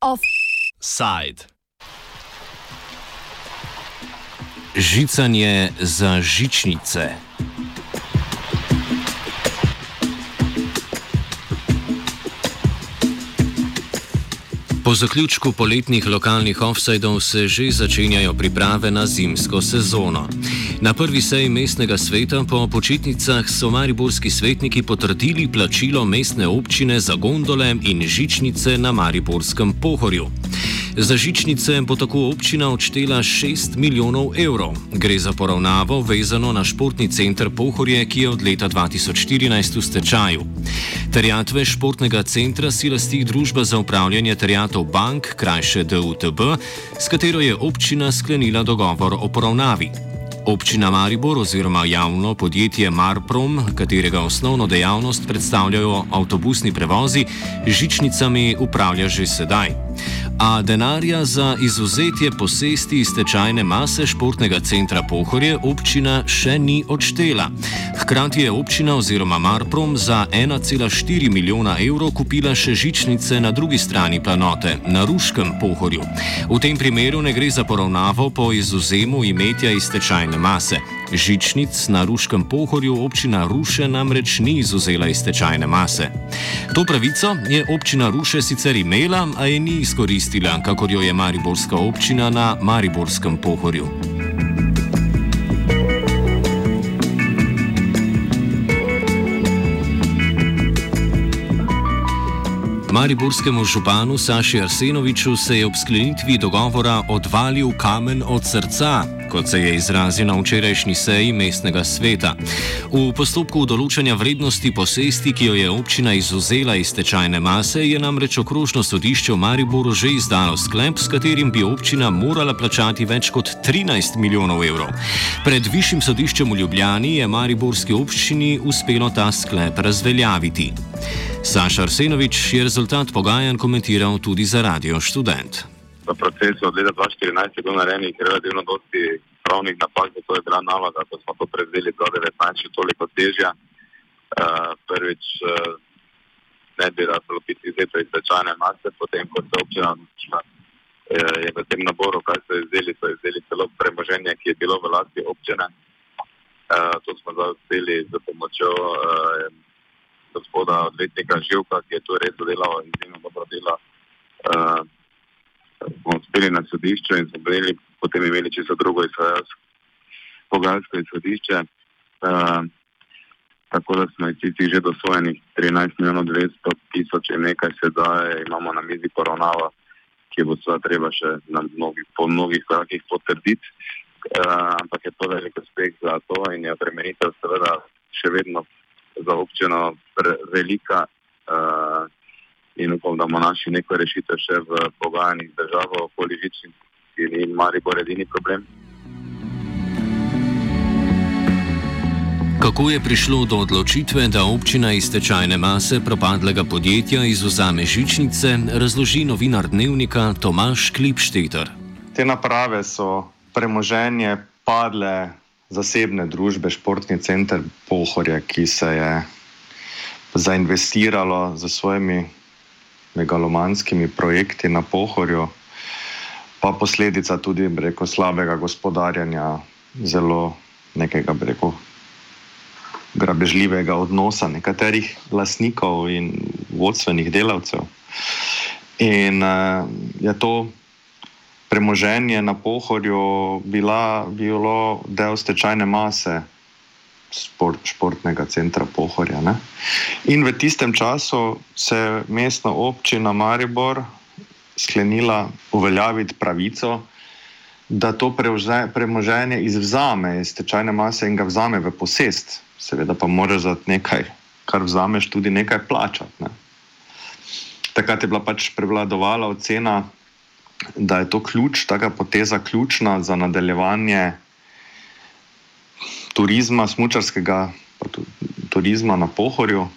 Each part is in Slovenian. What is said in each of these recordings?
Offside. Žicanje za žičnice. Po zaključku poletnih lokalnih offsajdov se že začenjajo priprave na zimsko sezono. Na prvi seji mestnega sveta po počitnicah so mariborski svetniki potrdili plačilo mestne občine za gondole in žičnice na mariborskem pohorju. Za žičnice bo tako občina odštela 6 milijonov evrov. Gre za poravnavo vezano na športni center Pohorje, ki je od leta 2014 v stečaju. Terjatve športnega centra si lasti družba za upravljanje terjatov bank, krajše DUTB, s katero je občina sklenila dogovor o poravnavi. Občina Maribor oziroma javno podjetje Marprom, katerega osnovno dejavnost predstavljajo avtobusni prevozi, žičnicami upravlja že sedaj a denarja za izuzetje posesti iz tečajne mase športnega centra Pohorje občina še ni odštela. Hkrati je občina oziroma Marprom za 1,4 milijona evrov kupila še žičnice na drugi strani planote, na Ruškem Pohorju. V tem primeru ne gre za poravnavo po izuzemu imetja iz tečajne mase. Žičnic na Ruškem pohorju občina Ruše namreč ni izuzela iz tečajne mase. To pravico je občina Ruše sicer imela, a je ni izkoristila, kakor jo je Mariborska občina na Mariborskem pohorju. Mariborskemu županu Saši Arsenoviču se je ob sklenitvi dogovora odvalil kamen od srca, kot se je izrazil na včerajšnji seji mestnega sveta. V postopku določanja vrednosti posesti, ki jo je občina izuzela iz tečajne mase, je namreč okrožno sodišče v Mariboru že izdalo sklep, s katerim bi občina morala plačati več kot 13 milijonov evrov. Pred višjim sodiščem v Ljubljani je Mariborski občini uspelo ta sklep razveljaviti. Saša Arsenovič je rezultat pogajanj komentiral tudi za Radio Student v procesu od leta 2014 je bilo narejenih relativno dosti pravnih napak, zato je bila naloga, ko smo to prevzeli do 2019, še toliko težja. Uh, prvič uh, ne bi rado biti izzet iz tečajne mase, potem ko se občina odločila, uh, je v tem naboru, kaj so izdeli, so izdeli celo premoženje, ki je bilo v lasti občine. Uh, to smo zauzeli z pomočjo uh, gospoda odvetnika Živka, ki je tu res delal in izjemno dobro delo. Uh, smo uspeli na sodišču in smo bili, potem imeli čisto drugo izvajalsko pogajalsko izhodišče. Uh, tako da smo iz že dosojenih 13 milijonov 200 tisoč in nekaj sedaj imamo na mizi poravnava, ki bo seveda treba še na mnogi, po mnogih korakih potrditi. Uh, ampak je to velik uspeh za to in je obremenitev seveda še vedno za občino velika. Uh, in upam, da bomo našli neko rešitev še v pogajanjih z državo, okoli žičnic, ki ni mari bo edini problem. Kako je prišlo do odločitve, da občina iz tečajne mase propadlega podjetja izuzame žičnice, razloži novinar dnevnika Tomaš Klipšteter. Te naprave so premoženje padle zasebne družbe, športni center Pohorja, ki se je zainvestiralo za svojimi megalomanskimi projekti na pohorju, pa posledica tudi breko, slabega gospodarjanja, zelo nekega breko, grabežljivega odnosa nekaterih lastnikov in vodstvenih delavcev. In uh, je to premoženje na pohorju bila, bilo del stečajne mase sport, športnega centra Pohorja. Ne? In v tistem času se je mestna občina Maribor sklenila uveljaviti pravico, da to premoženje izvzame iz tečajne mase in ga vzame v posest. Seveda pa moraš za nekaj, kar vzameš, tudi nekaj plačati. Ne? Takrat je bila pač prevladovala ocena, da je to ključ, ta poteza ključna za nadaljevanje turizma, smočarskega turizma na Pohorju.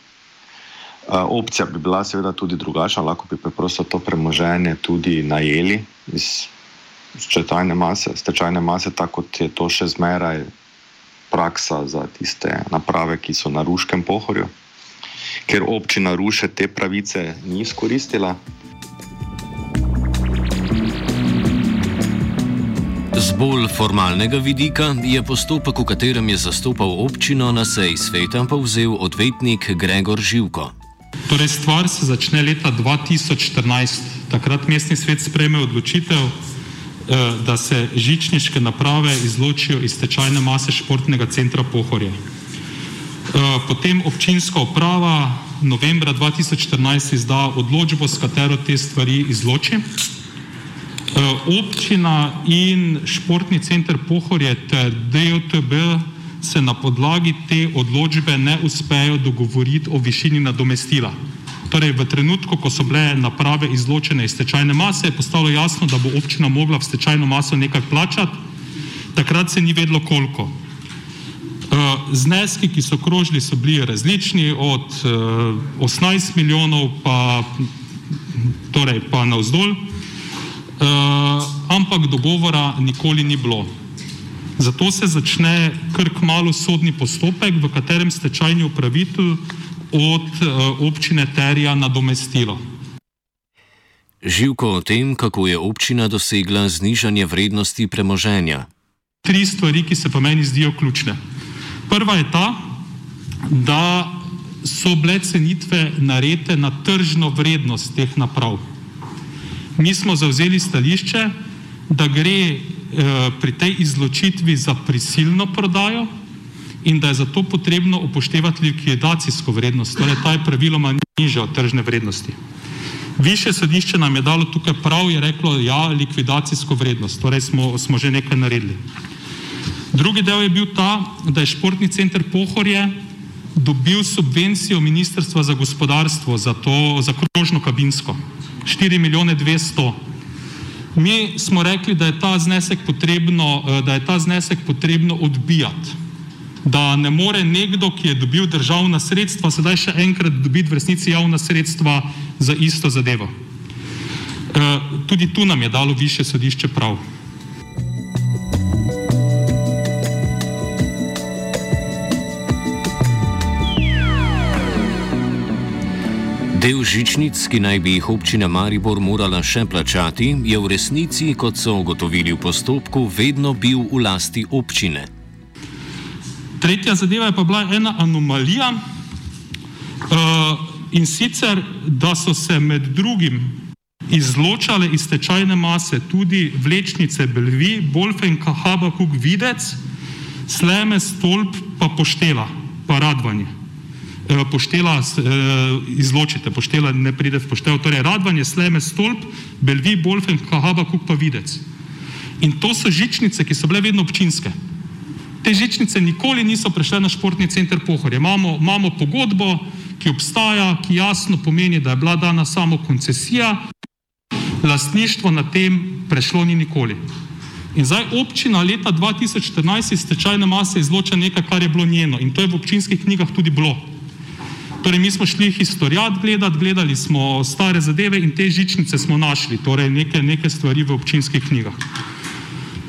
Opcija bi bila seveda tudi drugačna, lahko bi preprosto to premoženje tudi najeli iz stečajne mase, stečajne mase, tako kot je to še zmeraj praksa za tiste naprave, ki so na ruškem pohorju, ker občina ruše te pravice ni izkoristila. Bolj formalnega vidika je postopek, v katerem je zastopal občino na seji sveta, povzel odvetnik Gregor Živko. Torej, stvar se začne leta 2014. Takrat mestni svet sprejme odločitev, eh, da se žičniške naprave izločijo iz tečajne mase športnega centra Pohorje. Eh, potem občinska uprava novembra 2014 izda odločbo, s katero te stvari izloči. Eh, občina in športni center Pohorje ter DOTB se na podlagi te odločbe ne uspejo dogovoriti o višini nadomestila. Torej, v trenutku, ko so bile naprave izločene iz stečajne mase, je postalo jasno, da bo občina mogla v stečajno maso nekaj plačati, takrat se ni vedlo koliko. Eh, zneski, ki so krožili, so bili različni, od 18 eh, milijonov pa, torej, pa navzdolj. Eh, ampak dogovora nikoli ni bilo. Zato se začne kar kmalo sodni postopek, v katerem stečajni upravitelj od uh, občine terja nadomestilo. Živko o tem, kako je občina dosegla znižanje vrednosti premoženja. Tri stvari, ki se pa meni zdijo ključne. Prva je ta, da so bile cenitve narete na tržno vrednost teh naprav mi smo zauzeli stališče, da gre eh, pri tej izločitvi za prisilno prodajo in da je zato potrebno upoštevati likvidacijsko vrednost, torej ta je praviloma nižja od tržne vrednosti. Više sodišče nam je dalo tukaj prav, je reklo, ja, likvidacijsko vrednost, torej smo, smo že nekaj naredili. Drugi del je bil ta, da je športni center Pohorje dobil subvencijo Ministrstva za gospodarstvo za to, za krožno kabinsko. 4 milijone 200. Mi smo rekli, da je ta znesek potrebno, eh, da je ta znesek potrebno odbijati. Da ne more nekdo, ki je dobil državna sredstva, sedaj še enkrat dobiti v resnici javna sredstva za isto zadevo. Eh, tudi tu nam je dalo više sodišče prav. Del žičnic, ki naj bi jih občina Maribor morala še plačati, je v resnici, kot so ugotovili v postopku, vedno bil v lasti občine. Tretja zadeva je pa bila ena anomalija uh, in sicer, da so se med drugim izločale iz tečajne mase tudi vlečnice Belvi, Bolfen, Kahaba, Kuk, Videc, Sleme, Stolp, pa Poštela, pa Radvanje. Eh, poštela eh, izločite, poštela ne pride v poštev. Torej, radvanje, sleme, stolp, belvi, bolfen, kahaba, kuk pa videc. In to so žičnice, ki so bile vedno občinske. Te žičnice nikoli niso prešle na športni center Pohorje. Imamo, imamo pogodbo, ki obstaja, ki jasno pomeni, da je bila dana samo koncesija, lastništvo na tem prešlo ni nikoli. In zdaj občina leta 2014 iz stečajne mase izloča nekaj, kar je bilo njeno in to je v občinskih knjigah tudi bilo. Torej, mi smo šli historijat gledati, gledali smo stare zadeve in te žičnice smo našli, torej neke, neke stvari v občinskih knjigah.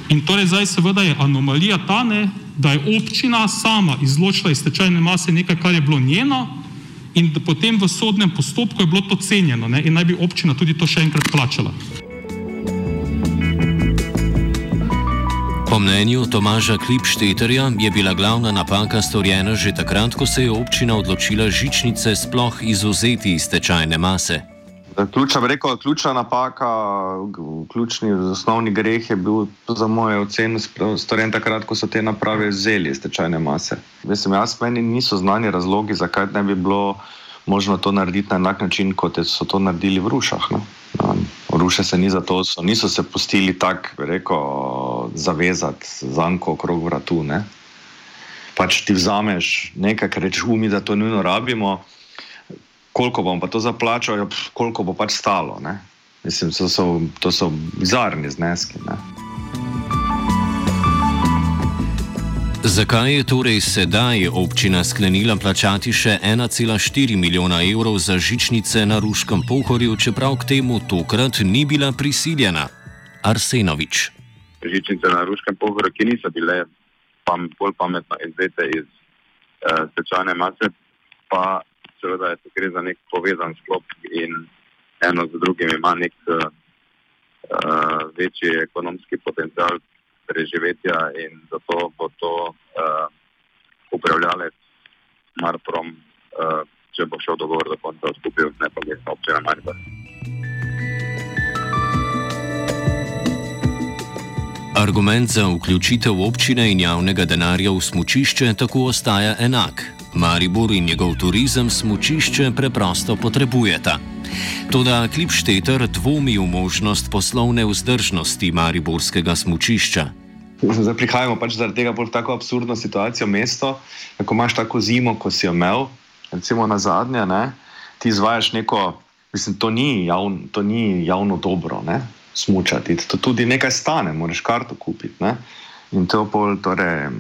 In torej zdaj seveda je anomalija ta, ne, da je občina sama izločila iz tečajne mase nekaj, kar je bilo njeno in potem v sodnem postopku je bilo to cenjeno ne, in naj bi občina tudi to še enkrat plačala. Mnenju Tomaža Klipšteterja je bila glavna napaka storjena že takrat, ko se je občina odločila žičnice sploh izuzeti iz tečajne mase. Ključna, rekel, ključna napaka, ključni osnovni greh je bil za moje ocene storjen takrat, ko so te naprave vzeli iz tečajne mase. Mislim, jaz meni niso znani razlogi, zakaj ne bi bilo možno to narediti na enak način, kot so to naredili v Rušah. No? Ruše se ni zato, so, niso se pustili tako, reko, zavezati zanko okrog vratu. Ne? Pač ti vzameš nekaj, kar rečeš, umi, da to nujno rabimo, koliko bom pa to zaplačal, ja, koliko bo pač stalo. Ne? Mislim, to so, to so bizarni zneski. Ne? Zakaj je torej sedaj občina sklenila plačati še 1,4 milijona evrov za žičnice na Ruškem pohorju, čeprav k temu tokrat ni bila prisiljena? Arsenovič. Žičnice na Ruškem pohorju, ki niso bile pam, bolj pametno izvete iz uh, stečajne mase, pa seveda je to gre za nek povezan sklop in eno z drugim ima nek uh, večji ekonomski potencial preživetja in zato bo to uh, upravljalec Marprom, uh, če bo šel dogovor do konca, odkupil ne pa mestna občina Maribor. Argument za vključitev občine in javnega denarja v smočišče tako ostaja enak. Maribor in njegov turizem smočišče preprosto potrebujeta. Toda Klipšteter dvomi v možnost poslovne vzdržnosti mariborskega smočišča. Zdaj prihajamo pač zaradi tega bolj tako absurdno situacijo mesto, ko imaš tako zimo, ko si jo imel, recimo na zadnje, ne, ti izvajaš neko, mislim, to ni, javn, to ni javno dobro, ne, smučati, to tudi nekaj stane, moraš karto kupiti, ne, in to pol, torej,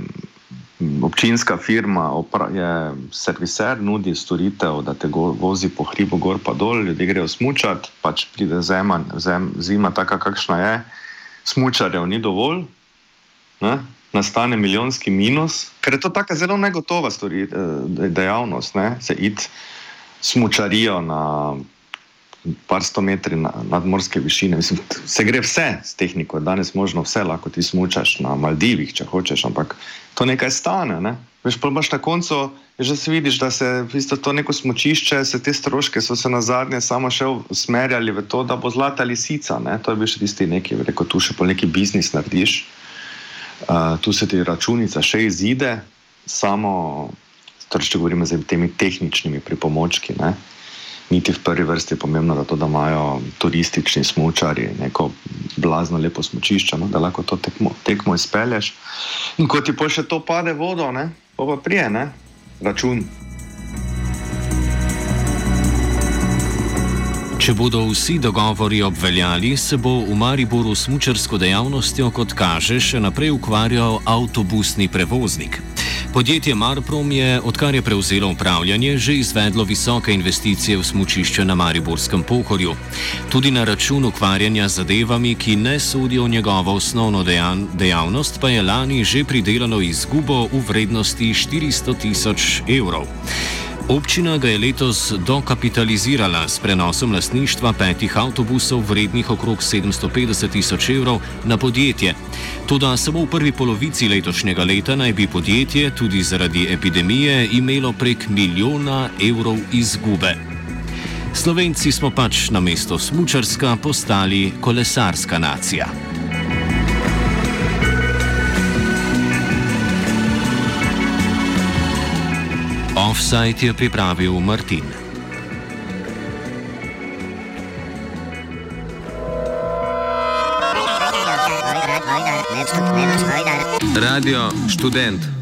občinska firma je serviser, nudi storitev, da te go, vozi po hribu gor pa dol, ljudje grejo smučati, pač pride zema, zem, zima taka, kakšna je, smučarjev ni dovolj, ne? nastane milijonski minus, ker je to tako zelo negotova stori, eh, dejavnost, ne? se id smučarijo na par sto metri nadmorske višine. Mislim, se gre vse s tehniko, danes možno vse, lahko ti smučaš na Maldivih, če hočeš, ampak to nekaj stane. Ne? Veš, pa imaš na koncu, že se vidiš, da se isto to neko smočišče, se te stroške so se na zadnje samo še usmerjali v to, da bo zlata lisica. Ne? To je bil še tisti neki, rekel, tu še po neki biznis narediš, uh, tu se ti računica še izide, samo, torej, če govorimo z temi tehničnimi pripomočki. Ne? Niti v prvi vrsti je pomembno, da, to, da imajo turistični smočari neko blazno lepo smočišče, no, da lahko to tekmo, tekmo izpelješ. In ko ti pa še to pade vodo, ne, pa, pa prije, ne, račun. Če bodo vsi dogovori obveljali, se bo v Mariboru s mučarsko dejavnostjo, kot kaže, še naprej ukvarjal avtobusni prevoznik. Podjetje Marprom je, odkar je prevzelo upravljanje, že izvedlo visoke investicije v smočišče na Mariborskem pohorju. Tudi na račun ukvarjanja z zadevami, ki ne sodijo v njegovo osnovno dejavnost, pa je lani že pridelalo izgubo v vrednosti 400 tisoč evrov. Občina ga je letos dokapitalizirala s prenosom lasništva petih avtobusov vrednih okrog 750 tisoč evrov na podjetje. Toda samo v prvi polovici letošnjega leta naj bi podjetje tudi zaradi epidemije imelo prek milijona evrov izgube. Slovenci smo pač na mesto smučarska postali kolesarska nacija. Offside je pripravil Martin. Radio študent.